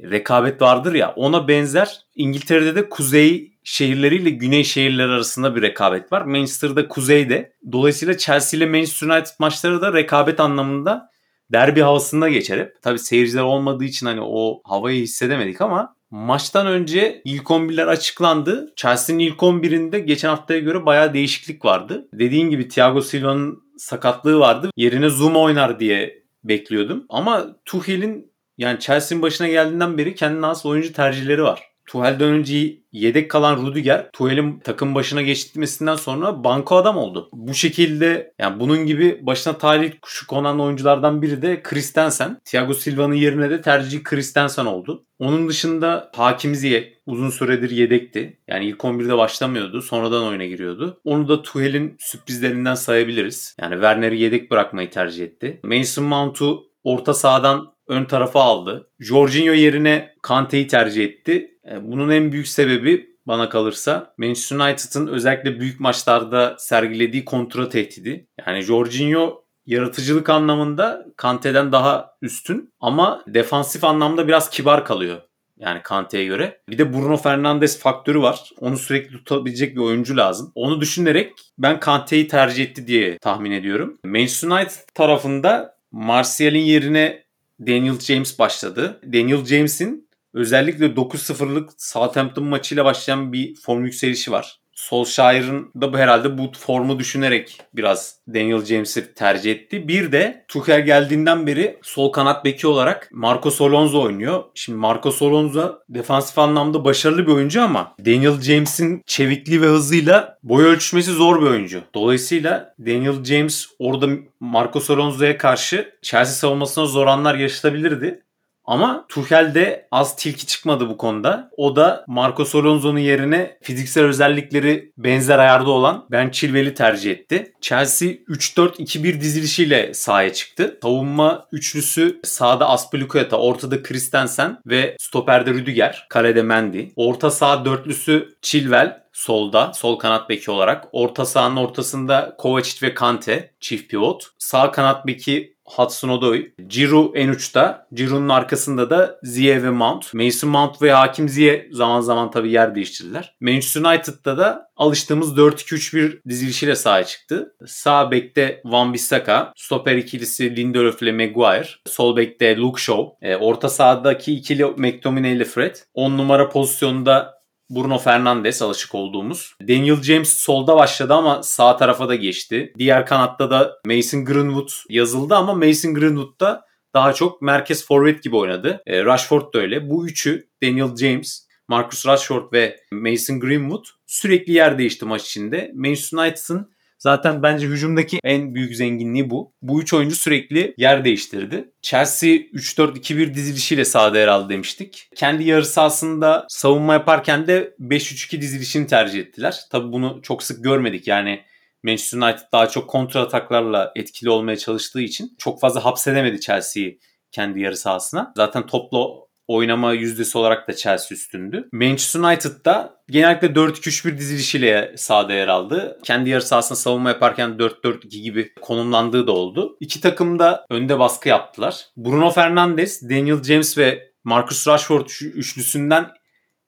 rekabet vardır ya ona benzer İngiltere'de de kuzey şehirleriyle güney şehirler arasında bir rekabet var. Manchester'da kuzeyde. Dolayısıyla Chelsea ile Manchester United maçları da rekabet anlamında derbi havasında geçer hep. Tabi seyirciler olmadığı için hani o havayı hissedemedik ama maçtan önce ilk 11'ler açıklandı. Chelsea'nin ilk 11'inde geçen haftaya göre bayağı değişiklik vardı. Dediğin gibi Thiago Silva'nın sakatlığı vardı. Yerine Zuma oynar diye bekliyordum. Ama Tuchel'in yani Chelsea'nin başına geldiğinden beri kendine has oyuncu tercihleri var. Tuhel'den önce yedek kalan Rudiger Tuhel'in takım başına geçtirmesinden sonra banko adam oldu. Bu şekilde yani bunun gibi başına talih kuşu konan oyunculardan biri de Christensen. Thiago Silva'nın yerine de tercih Christensen oldu. Onun dışında Hakim Ziyech uzun süredir yedekti. Yani ilk 11'de başlamıyordu. Sonradan oyuna giriyordu. Onu da Tuhel'in sürprizlerinden sayabiliriz. Yani Werner'i yedek bırakmayı tercih etti. Mason Mount'u orta sahadan ön tarafa aldı. Jorginho yerine Kante'yi tercih etti. E, bunun en büyük sebebi bana kalırsa Manchester United'ın özellikle büyük maçlarda sergilediği kontra tehdidi. Yani Jorginho yaratıcılık anlamında Kante'den daha üstün ama defansif anlamda biraz kibar kalıyor. Yani Kante'ye göre. Bir de Bruno Fernandes faktörü var. Onu sürekli tutabilecek bir oyuncu lazım. Onu düşünerek ben Kante'yi tercih etti diye tahmin ediyorum. Manchester United tarafında Martial'in yerine Daniel James başladı. Daniel James'in özellikle 9-0'lık Southampton maçıyla başlayan bir form yükselişi var. Solskjaer'ın da bu herhalde bu formu düşünerek biraz Daniel James'i tercih etti. Bir de Tuchel geldiğinden beri sol kanat beki olarak Marcos Alonso oynuyor. Şimdi Marcos Alonso defansif anlamda başarılı bir oyuncu ama Daniel James'in çevikliği ve hızıyla boy ölçüşmesi zor bir oyuncu. Dolayısıyla Daniel James orada Marcos Alonso'ya karşı Chelsea savunmasına zor anlar yaşatabilirdi. Ama Tuchel'de az tilki çıkmadı bu konuda. O da Marcos Alonso'nun yerine fiziksel özellikleri benzer ayarda olan Ben Chilwell'i tercih etti. Chelsea 3-4-2-1 dizilişiyle sahaya çıktı. Savunma üçlüsü sağda Aspilicueta, ortada Christensen ve stoperde Rüdiger, kalede Mendy. Orta sağ dörtlüsü Chilwell, solda, sol kanat beki olarak. Orta sahanın ortasında Kovacic ve Kante, çift pivot. Sağ kanat beki Hudson Odoi. Giroud en uçta. Giroud'un arkasında da Ziye ve Mount. Mason Mount ve Hakim Ziye zaman zaman tabii yer değiştirdiler. Manchester United'da da alıştığımız 4-2-3-1 dizilişiyle sahaya çıktı. Sağ bekte Van Bissaka, stoper ikilisi Lindelöf ile Maguire, sol bekte Luke Shaw, e, orta sahadaki ikili McTominay ile Fred, 10 numara pozisyonunda Bruno Fernandes alışık olduğumuz. Daniel James solda başladı ama sağ tarafa da geçti. Diğer kanatta da Mason Greenwood yazıldı ama Mason Greenwood da daha çok merkez forvet gibi oynadı. E, Rashford da öyle. Bu üçü Daniel James, Marcus Rashford ve Mason Greenwood sürekli yer değişti maç içinde. Manchester United'ın Zaten bence hücumdaki en büyük zenginliği bu. Bu üç oyuncu sürekli yer değiştirdi. Chelsea 3-4-2-1 dizilişiyle sahada yer aldı demiştik. Kendi yarı sahasında savunma yaparken de 5-3-2 dizilişini tercih ettiler. Tabi bunu çok sık görmedik. Yani Manchester United daha çok kontra ataklarla etkili olmaya çalıştığı için çok fazla hapsedemedi Chelsea'yi kendi yarı sahasına. Zaten topla oynama yüzdesi olarak da Chelsea üstündü. Manchester United'da genellikle 4-2-3-1 dizilişiyle sahada yer aldı. Kendi yarı sahasında savunma yaparken 4-4-2 gibi konumlandığı da oldu. İki takım da önde baskı yaptılar. Bruno Fernandes, Daniel James ve Marcus Rashford üçlüsünden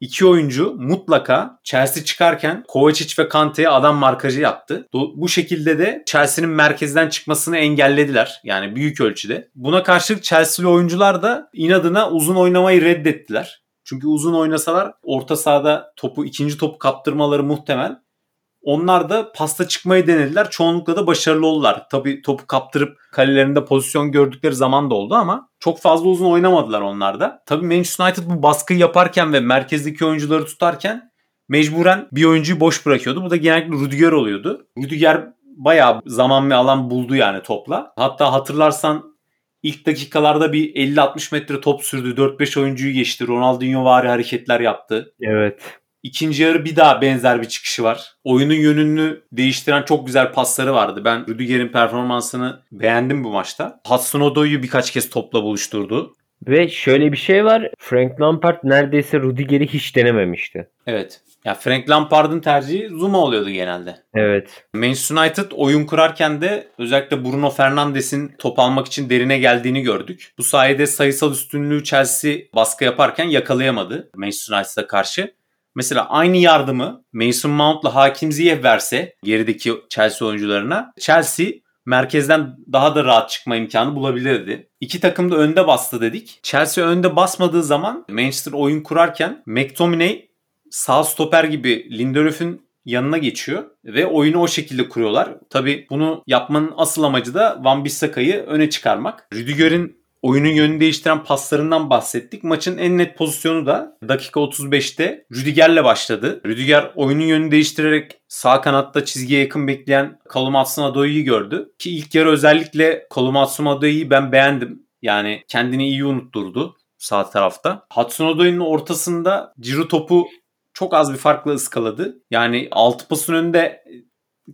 İki oyuncu mutlaka Chelsea çıkarken Kovacic ve Kante'ye adam markajı yaptı. Bu şekilde de Chelsea'nin merkezden çıkmasını engellediler. Yani büyük ölçüde. Buna karşılık Chelsea'li oyuncular da inadına uzun oynamayı reddettiler. Çünkü uzun oynasalar orta sahada topu ikinci topu kaptırmaları muhtemel. Onlar da pasta çıkmayı denediler. Çoğunlukla da başarılı oldular. Tabii topu kaptırıp kalelerinde pozisyon gördükleri zaman da oldu ama çok fazla uzun oynamadılar onlar da. Tabii Manchester United bu baskıyı yaparken ve merkezdeki oyuncuları tutarken mecburen bir oyuncuyu boş bırakıyordu. Bu da genellikle Rüdiger oluyordu. Rüdiger bayağı zaman ve alan buldu yani topla. Hatta hatırlarsan ilk dakikalarda bir 50-60 metre top sürdü. 4-5 oyuncuyu geçti. Ronaldinho vari hareketler yaptı. Evet. İkinci yarı bir daha benzer bir çıkışı var. Oyunun yönünü değiştiren çok güzel pasları vardı. Ben Rüdiger'in performansını beğendim bu maçta. Hudson Odoi'yu birkaç kez topla buluşturdu. Ve şöyle bir şey var. Frank Lampard neredeyse Rüdiger'i hiç denememişti. Evet. Ya Frank Lampard'ın tercihi Zuma oluyordu genelde. Evet. Manchester United oyun kurarken de özellikle Bruno Fernandes'in top almak için derine geldiğini gördük. Bu sayede sayısal üstünlüğü Chelsea baskı yaparken yakalayamadı Manchester United'a karşı. Mesela aynı yardımı Mason Mount'la Hakim Ziyech verse gerideki Chelsea oyuncularına Chelsea merkezden daha da rahat çıkma imkanı bulabilirdi. İki takım da önde bastı dedik. Chelsea önde basmadığı zaman Manchester oyun kurarken McTominay sağ stoper gibi Lindelöf'ün yanına geçiyor ve oyunu o şekilde kuruyorlar. Tabi bunu yapmanın asıl amacı da Van Bissaka'yı öne çıkarmak. Rüdiger'in oyunun yönünü değiştiren paslarından bahsettik. Maçın en net pozisyonu da dakika 35'te Rüdiger'le başladı. Rüdiger oyunun yönünü değiştirerek sağ kanatta çizgiye yakın bekleyen Callum Hudson-Odoi'yi gördü. Ki ilk yarı özellikle Callum Hudson-Odoi'yi ben beğendim. Yani kendini iyi unutturdu sağ tarafta. Hudson-Odoi'nin ortasında Ciro topu çok az bir farkla ıskaladı. Yani 6 pasın önünde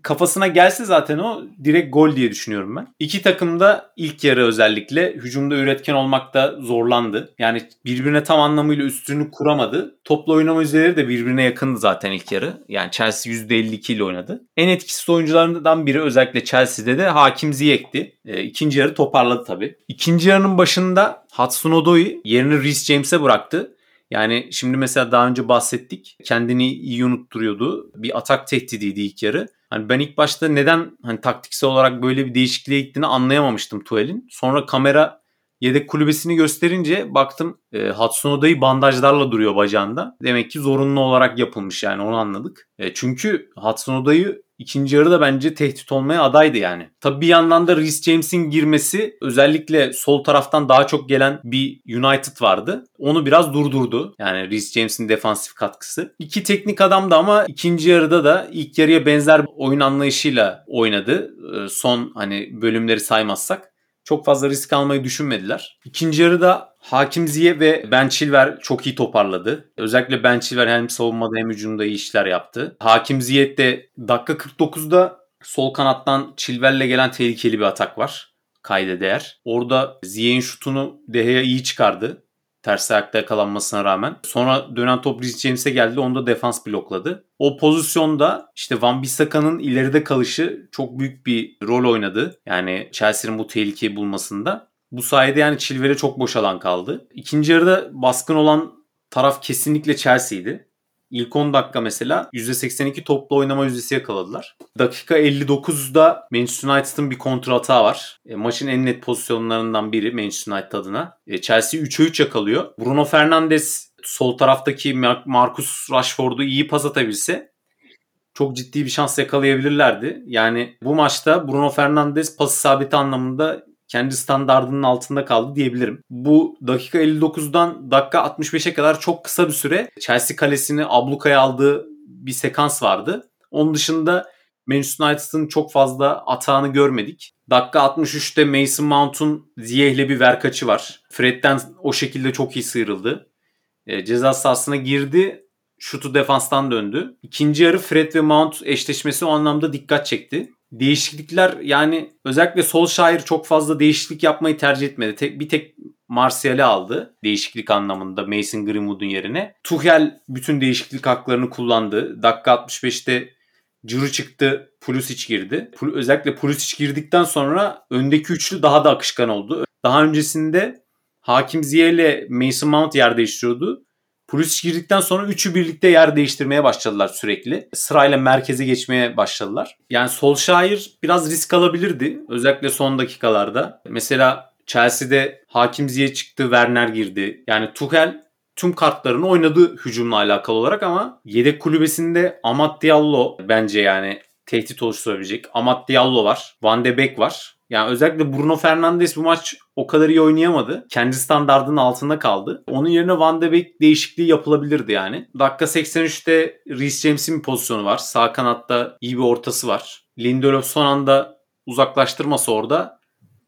kafasına gelse zaten o direkt gol diye düşünüyorum ben. İki takım da ilk yarı özellikle hücumda üretken olmakta zorlandı. Yani birbirine tam anlamıyla üstünlüğü kuramadı. Topla oynama üzeri de birbirine yakındı zaten ilk yarı. Yani Chelsea %52 ile oynadı. En etkisiz oyuncularından biri özellikle Chelsea'de de Hakim Ziyech'ti. E, ikinci yarı toparladı tabii. İkinci yarının başında Hudson Odoi yerini Reece James'e bıraktı. Yani şimdi mesela daha önce bahsettik. Kendini iyi unutturuyordu. Bir atak tehdidiydi ilk yarı. Hani ben ilk başta neden hani taktiksel olarak böyle bir değişikliğe gittiğini anlayamamıştım Tuel'in. Sonra kamera yedek kulübesini gösterince baktım e, Hudson Oda'yı bandajlarla duruyor bacağında. Demek ki zorunlu olarak yapılmış yani onu anladık. E, çünkü Hudson Oda'yı ikinci yarıda bence tehdit olmaya adaydı yani. Tabi bir yandan da Reece James'in girmesi özellikle sol taraftan daha çok gelen bir United vardı. Onu biraz durdurdu. Yani Reece James'in defansif katkısı. İki teknik adam da ama ikinci yarıda da ilk yarıya benzer oyun anlayışıyla oynadı. Son hani bölümleri saymazsak çok fazla risk almayı düşünmediler. İkinci yarıda Hakim Ziye ve Ben Chilver çok iyi toparladı. Özellikle Ben Chilver hem savunmada hem hücumda iyi işler yaptı. Hakim Ziyet de dakika 49'da sol kanattan Chilver'le gelen tehlikeli bir atak var. Kayda değer. Orada Ziye'nin şutunu Deha'ya iyi çıkardı. Ters ayakta yakalanmasına rağmen. Sonra dönen top Rhys James'e geldi. Onu da defans blokladı. O pozisyonda işte Van Bissaka'nın ileride kalışı çok büyük bir rol oynadı. Yani Chelsea'nin bu tehlikeyi bulmasında. Bu sayede yani Chilwell'e çok boş alan kaldı. İkinci yarıda baskın olan taraf kesinlikle Chelsea'ydi. İlk 10 dakika mesela %82 toplu oynama yüzdesi yakaladılar. Dakika 59'da Manchester United'ın bir kontra hata var. E, maçın en net pozisyonlarından biri Manchester United adına. E, Chelsea 3'e 3 yakalıyor. Bruno Fernandes sol taraftaki Marcus Rashford'u iyi pas atabilse çok ciddi bir şans yakalayabilirlerdi. Yani bu maçta Bruno Fernandes pas isabeti anlamında kendi standardının altında kaldı diyebilirim. Bu dakika 59'dan dakika 65'e kadar çok kısa bir süre Chelsea kalesini ablukaya aldığı bir sekans vardı. Onun dışında Manchester United'ın çok fazla atağını görmedik. Dakika 63'te Mason Mount'un Ziyeh'le bir verkaçı var. Fred'den o şekilde çok iyi sıyrıldı. E, ceza sahasına girdi. Şutu defanstan döndü. İkinci yarı Fred ve Mount eşleşmesi o anlamda dikkat çekti değişiklikler yani özellikle sol şair çok fazla değişiklik yapmayı tercih etmedi. Tek, bir tek Martial'i aldı değişiklik anlamında Mason Greenwood'un yerine. Tuchel bütün değişiklik haklarını kullandı. Dakika 65'te Ciro çıktı, Pulisic girdi. Özellikle Pulisic girdikten sonra öndeki üçlü daha da akışkan oldu. Daha öncesinde Hakim Ziyeh ile Mason Mount yer değiştiriyordu. Pulisic girdikten sonra üçü birlikte yer değiştirmeye başladılar sürekli. Sırayla merkeze geçmeye başladılar. Yani Solskjaer biraz risk alabilirdi. Özellikle son dakikalarda. Mesela Chelsea'de Hakim Ziyech çıktı, Werner girdi. Yani Tuchel tüm kartlarını oynadı hücumla alakalı olarak ama yedek kulübesinde Amat Diallo bence yani tehdit oluşturabilecek. Amat Diallo var. Van de Beek var. Yani özellikle Bruno Fernandes bu maç o kadar iyi oynayamadı. Kendi standardının altında kaldı. Onun yerine Van de Beek değişikliği yapılabilirdi yani. Dakika 83'te Reece James'in bir pozisyonu var. Sağ kanatta iyi bir ortası var. Lindelöf son anda uzaklaştırması orada.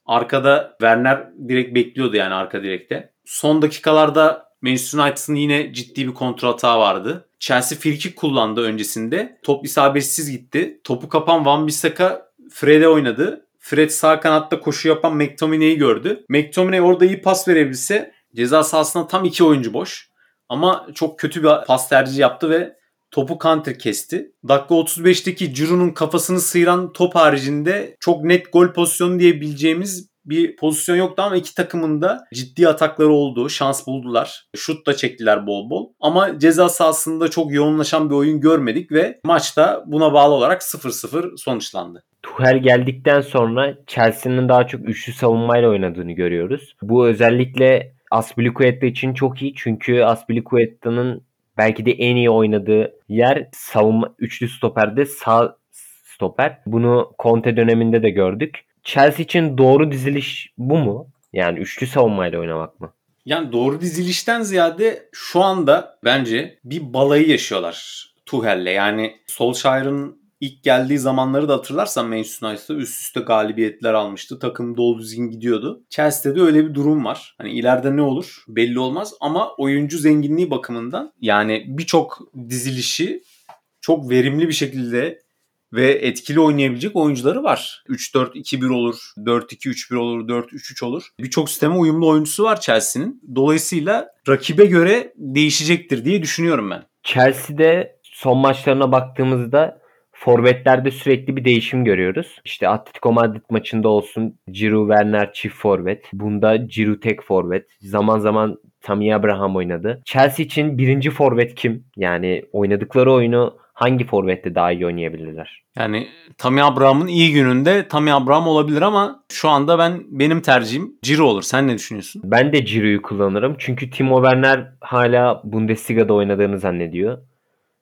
Arkada Werner direkt bekliyordu yani arka direkte. Son dakikalarda Manchester United'ın yine ciddi bir kontrol hata vardı. Chelsea frikik kullandı öncesinde. Top isabetsiz gitti. Topu kapan Van Bissaka Fred'e oynadı. Fred sağ kanatta koşu yapan McTominay'i gördü. McTominay orada iyi pas verebilse ceza sahasında tam iki oyuncu boş. Ama çok kötü bir pas tercihi yaptı ve topu counter kesti. Dakika 35'teki Giroud'un kafasını sıyıran top haricinde çok net gol pozisyonu diyebileceğimiz bir pozisyon yoktu ama iki takımın da ciddi atakları oldu. Şans buldular. Şut da çektiler bol bol. Ama ceza sahasında çok yoğunlaşan bir oyun görmedik ve maçta buna bağlı olarak 0-0 sonuçlandı. Tuchel geldikten sonra Chelsea'nin daha çok üçlü savunmayla oynadığını görüyoruz. Bu özellikle Aspilicueta için çok iyi çünkü Aspilicueta'nın belki de en iyi oynadığı yer savunma üçlü stoperde sağ stoper. Bunu Conte döneminde de gördük. Chelsea için doğru diziliş bu mu? Yani üçlü savunmayla oynamak mı? Yani doğru dizilişten ziyade şu anda bence bir balayı yaşıyorlar Tuchel'le. Yani Solskjaer'ın ilk geldiği zamanları da hatırlarsan Manchester United'da üst üste galibiyetler almıştı. Takım dolu düzgün gidiyordu. Chelsea'de de öyle bir durum var. Hani ileride ne olur belli olmaz ama oyuncu zenginliği bakımından yani birçok dizilişi çok verimli bir şekilde ve etkili oynayabilecek oyuncuları var. 3-4-2-1 olur, 4-2-3-1 olur, 4-3-3 olur. Birçok sisteme uyumlu oyuncusu var Chelsea'nin. Dolayısıyla rakibe göre değişecektir diye düşünüyorum ben. Chelsea'de son maçlarına baktığımızda Forvetlerde sürekli bir değişim görüyoruz. İşte Atletico Madrid maçında olsun Giroud Werner çift forvet. Bunda Giroud tek forvet. Zaman zaman Tammy Abraham oynadı. Chelsea için birinci forvet kim? Yani oynadıkları oyunu hangi forvette daha iyi oynayabilirler? Yani Tammy Abraham'ın iyi gününde Tammy Abraham olabilir ama şu anda ben benim tercihim Ciro olur. Sen ne düşünüyorsun? Ben de Ciro'yu kullanırım. Çünkü Timo Werner hala Bundesliga'da oynadığını zannediyor.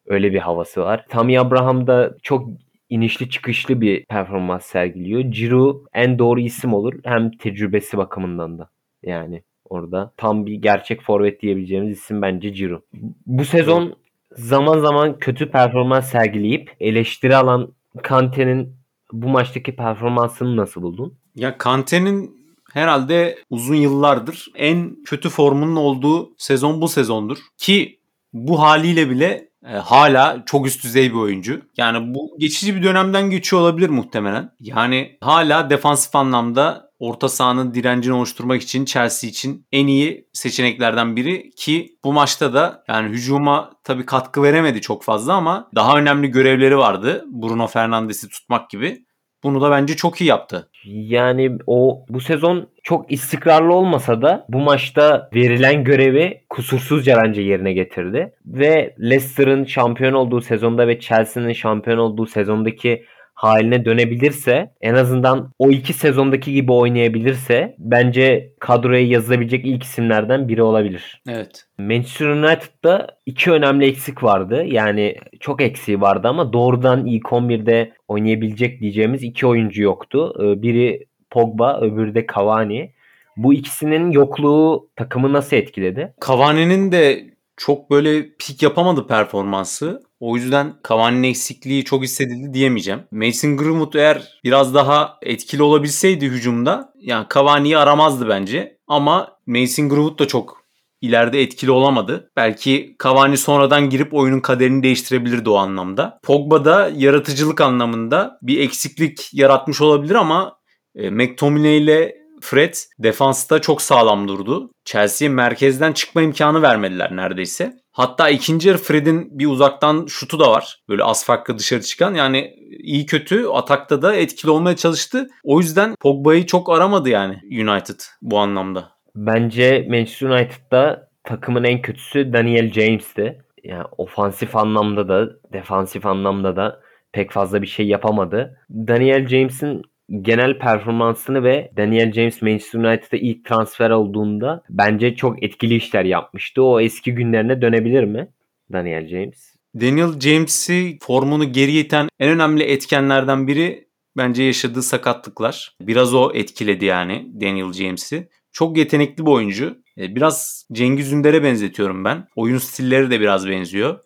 Öyle bir havası var. Tammy Abraham da çok inişli çıkışlı bir performans sergiliyor. Giroud en doğru isim olur. Hem tecrübesi bakımından da. Yani orada tam bir gerçek forvet diyebileceğimiz isim bence Giroud. Bu sezon zaman zaman kötü performans sergileyip eleştiri alan Kante'nin bu maçtaki performansını nasıl buldun? Ya Kante'nin herhalde uzun yıllardır en kötü formunun olduğu sezon bu sezondur. Ki bu haliyle bile e, hala çok üst düzey bir oyuncu. Yani bu geçici bir dönemden geçiyor olabilir muhtemelen. Yani hala defansif anlamda orta sahanın direncini oluşturmak için Chelsea için en iyi seçeneklerden biri ki bu maçta da yani hücuma tabii katkı veremedi çok fazla ama daha önemli görevleri vardı. Bruno Fernandes'i tutmak gibi. Bunu da bence çok iyi yaptı. Yani o bu sezon çok istikrarlı olmasa da bu maçta verilen görevi kusursuzca bence yerine getirdi. Ve Leicester'ın şampiyon olduğu sezonda ve Chelsea'nin şampiyon olduğu sezondaki haline dönebilirse en azından o iki sezondaki gibi oynayabilirse bence kadroya yazılabilecek ilk isimlerden biri olabilir. Evet. Manchester United'da iki önemli eksik vardı. Yani çok eksiği vardı ama doğrudan ilk 11'de oynayabilecek diyeceğimiz iki oyuncu yoktu. Ee, biri Pogba, öbürü de Cavani. Bu ikisinin yokluğu takımı nasıl etkiledi? Cavani'nin de çok böyle pik yapamadı performansı. O yüzden Cavani'nin eksikliği çok hissedildi diyemeyeceğim. Mason Greenwood eğer biraz daha etkili olabilseydi hücumda yani Cavani'yi aramazdı bence. Ama Mason Greenwood da çok ileride etkili olamadı. Belki Cavani sonradan girip oyunun kaderini değiştirebilirdi o anlamda. Pogba da yaratıcılık anlamında bir eksiklik yaratmış olabilir ama e, McTominay ile Fred defansta çok sağlam durdu. Chelsea'ye merkezden çıkma imkanı vermediler neredeyse. Hatta ikinci yarı Fred'in bir uzaktan şutu da var. Böyle az farklı dışarı çıkan. Yani iyi kötü atakta da etkili olmaya çalıştı. O yüzden Pogba'yı çok aramadı yani United bu anlamda. Bence Manchester United'da takımın en kötüsü Daniel James'ti. Yani ofansif anlamda da defansif anlamda da pek fazla bir şey yapamadı. Daniel James'in genel performansını ve Daniel James Manchester United'a ilk transfer olduğunda bence çok etkili işler yapmıştı. O eski günlerine dönebilir mi Daniel James? Daniel James'i formunu geri iten en önemli etkenlerden biri bence yaşadığı sakatlıklar. Biraz o etkiledi yani Daniel James'i. Çok yetenekli bir oyuncu. E, biraz Cengiz Ünder'e benzetiyorum ben. Oyun stilleri de biraz benziyor.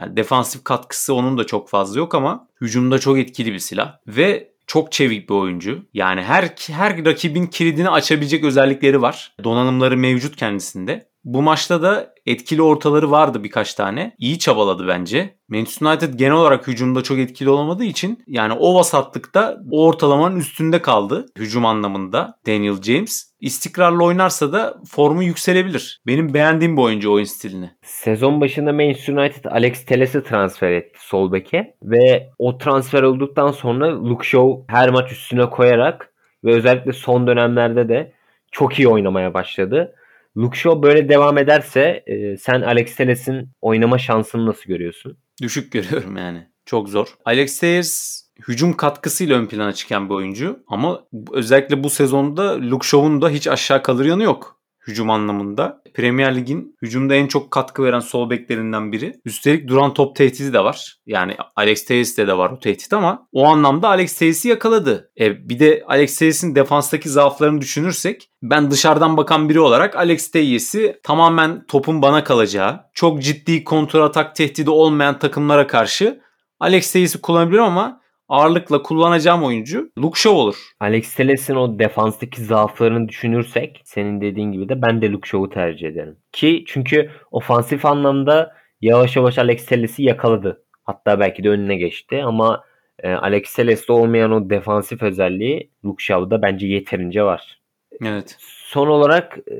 Yani defansif katkısı onun da çok fazla yok ama hücumda çok etkili bir silah. Ve çok çevik bir oyuncu. Yani her her rakibin kilidini açabilecek özellikleri var. Donanımları mevcut kendisinde. Bu maçta da etkili ortaları vardı birkaç tane. İyi çabaladı bence. Manchester United genel olarak hücumda çok etkili olamadığı için yani o vasatlıkta o ortalamanın üstünde kaldı hücum anlamında Daniel James. İstikrarlı oynarsa da formu yükselebilir. Benim beğendiğim bu oyuncu oyun stilini. Sezon başında Manchester United Alex Teles'i transfer etti sol beke ve o transfer olduktan sonra Luke Shaw her maç üstüne koyarak ve özellikle son dönemlerde de çok iyi oynamaya başladı. Luke Shaw böyle devam ederse e, sen Alex Telles'in oynama şansını nasıl görüyorsun? Düşük görüyorum yani. Çok zor. Alex Telles hücum katkısıyla ön plana çıkan bir oyuncu. Ama özellikle bu sezonda Luke Shaw'un da hiç aşağı kalır yanı yok hücum anlamında. Premier Lig'in hücumda en çok katkı veren sol beklerinden biri. Üstelik duran top tehdidi de var. Yani Alex Telles'te de var o tehdit ama o anlamda Alex Telles'i yakaladı. E, bir de Alex Telles'in defanstaki zaaflarını düşünürsek ben dışarıdan bakan biri olarak Alex Telles'i tamamen topun bana kalacağı, çok ciddi kontrol atak tehdidi olmayan takımlara karşı Alex Telles'i kullanabilirim ama ağırlıkla kullanacağım oyuncu Luke Shaw olur. Alex Telles'in o defanstaki zaaflarını düşünürsek senin dediğin gibi de ben de Luke Shaw'u tercih ederim. Ki çünkü ofansif anlamda yavaş yavaş Alex Telles'i yakaladı. Hatta belki de önüne geçti ama e, Alex Telles'te olmayan o defansif özelliği Luke Shaw'da bence yeterince var. Evet. Son olarak e,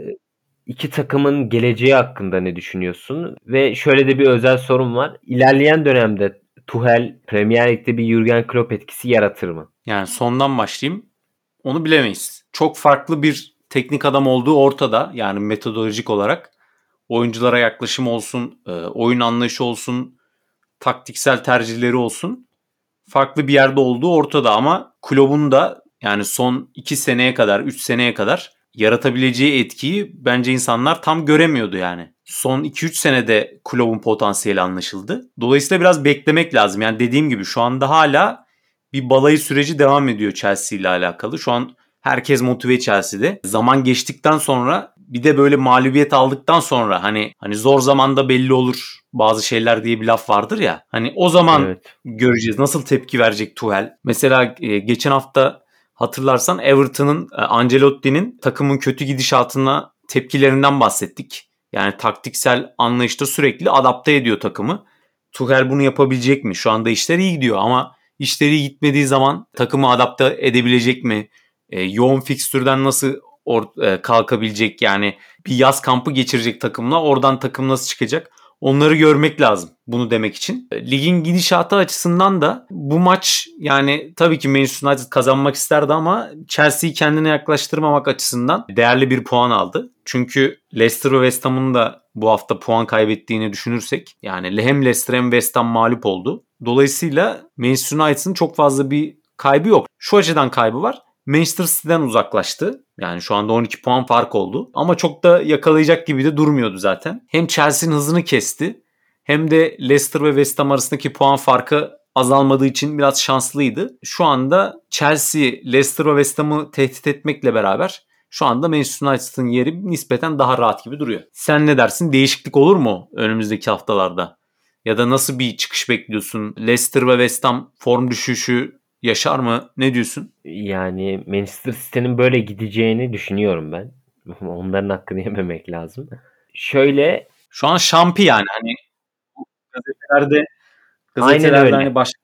iki takımın geleceği hakkında ne düşünüyorsun? Ve şöyle de bir özel sorun var. İlerleyen dönemde Tuhel Premier Lig'de bir Jurgen Klopp etkisi yaratır mı? Yani sondan başlayayım. Onu bilemeyiz. Çok farklı bir teknik adam olduğu ortada. Yani metodolojik olarak. Oyunculara yaklaşım olsun, e, oyun anlayışı olsun, taktiksel tercihleri olsun. Farklı bir yerde olduğu ortada ama kulübün da yani son 2 seneye kadar, 3 seneye kadar yaratabileceği etkiyi bence insanlar tam göremiyordu yani. Son 2-3 senede kulübün potansiyeli anlaşıldı. Dolayısıyla biraz beklemek lazım. Yani dediğim gibi şu anda hala bir balayı süreci devam ediyor Chelsea ile alakalı. Şu an herkes motive Chelsea'de. Zaman geçtikten sonra bir de böyle mağlubiyet aldıktan sonra hani hani zor zamanda belli olur bazı şeyler diye bir laf vardır ya. Hani o zaman evet. göreceğiz nasıl tepki verecek Tuchel. Mesela e, geçen hafta Hatırlarsan Everton'ın e, Ancelotti'nin takımın kötü gidişatına tepkilerinden bahsettik. Yani taktiksel anlayışta sürekli adapte ediyor takımı. Tuchel bunu yapabilecek mi? Şu anda işler iyi gidiyor ama işleri gitmediği zaman takımı adapte edebilecek mi? E, yoğun fikstürden nasıl or- e, kalkabilecek? Yani bir yaz kampı geçirecek takımla oradan takım nasıl çıkacak? Onları görmek lazım bunu demek için. E, ligin gidişatı açısından da bu maç yani tabii ki Manchester United kazanmak isterdi ama Chelsea'yi kendine yaklaştırmamak açısından değerli bir puan aldı. Çünkü Leicester ve West Ham'ın da bu hafta puan kaybettiğini düşünürsek yani hem Leicester hem West Ham mağlup oldu. Dolayısıyla Manchester United'ın çok fazla bir kaybı yok. Şu açıdan kaybı var. Manchester City'den uzaklaştı. Yani şu anda 12 puan fark oldu. Ama çok da yakalayacak gibi de durmuyordu zaten. Hem Chelsea'nin hızını kesti hem de Leicester ve West Ham arasındaki puan farkı azalmadığı için biraz şanslıydı. Şu anda Chelsea, Leicester ve West Ham'ı tehdit etmekle beraber şu anda Manchester United'ın yeri nispeten daha rahat gibi duruyor. Sen ne dersin? Değişiklik olur mu önümüzdeki haftalarda? Ya da nasıl bir çıkış bekliyorsun? Leicester ve West Ham form düşüşü yaşar mı? Ne diyorsun? Yani Manchester City'nin böyle gideceğini düşünüyorum ben. Onların hakkını yememek lazım. Şöyle şu an şampi yani hani gazetelerde gazetelerde hani başka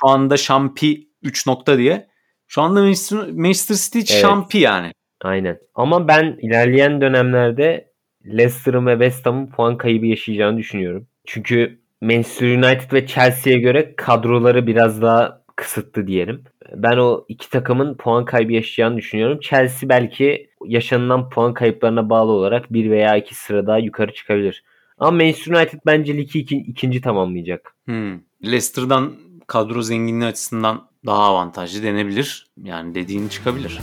şu anda şampi 3 nokta diye. Şu anda Manchester, Manchester City evet. şampi yani. Aynen. Ama ben ilerleyen dönemlerde Leicester'ın ve West Ham'ın puan kaybı yaşayacağını düşünüyorum. Çünkü Manchester United ve Chelsea'ye göre kadroları biraz daha kısıtlı diyelim. Ben o iki takımın puan kaybı yaşayacağını düşünüyorum. Chelsea belki yaşanılan puan kayıplarına bağlı olarak bir veya iki sıra daha yukarı çıkabilir. Ama Manchester United bence ligi iki, ikinci tamamlayacak. Hmm. Leicester'dan kadro zenginliği açısından daha avantajlı denebilir. Yani dediğin çıkabilir.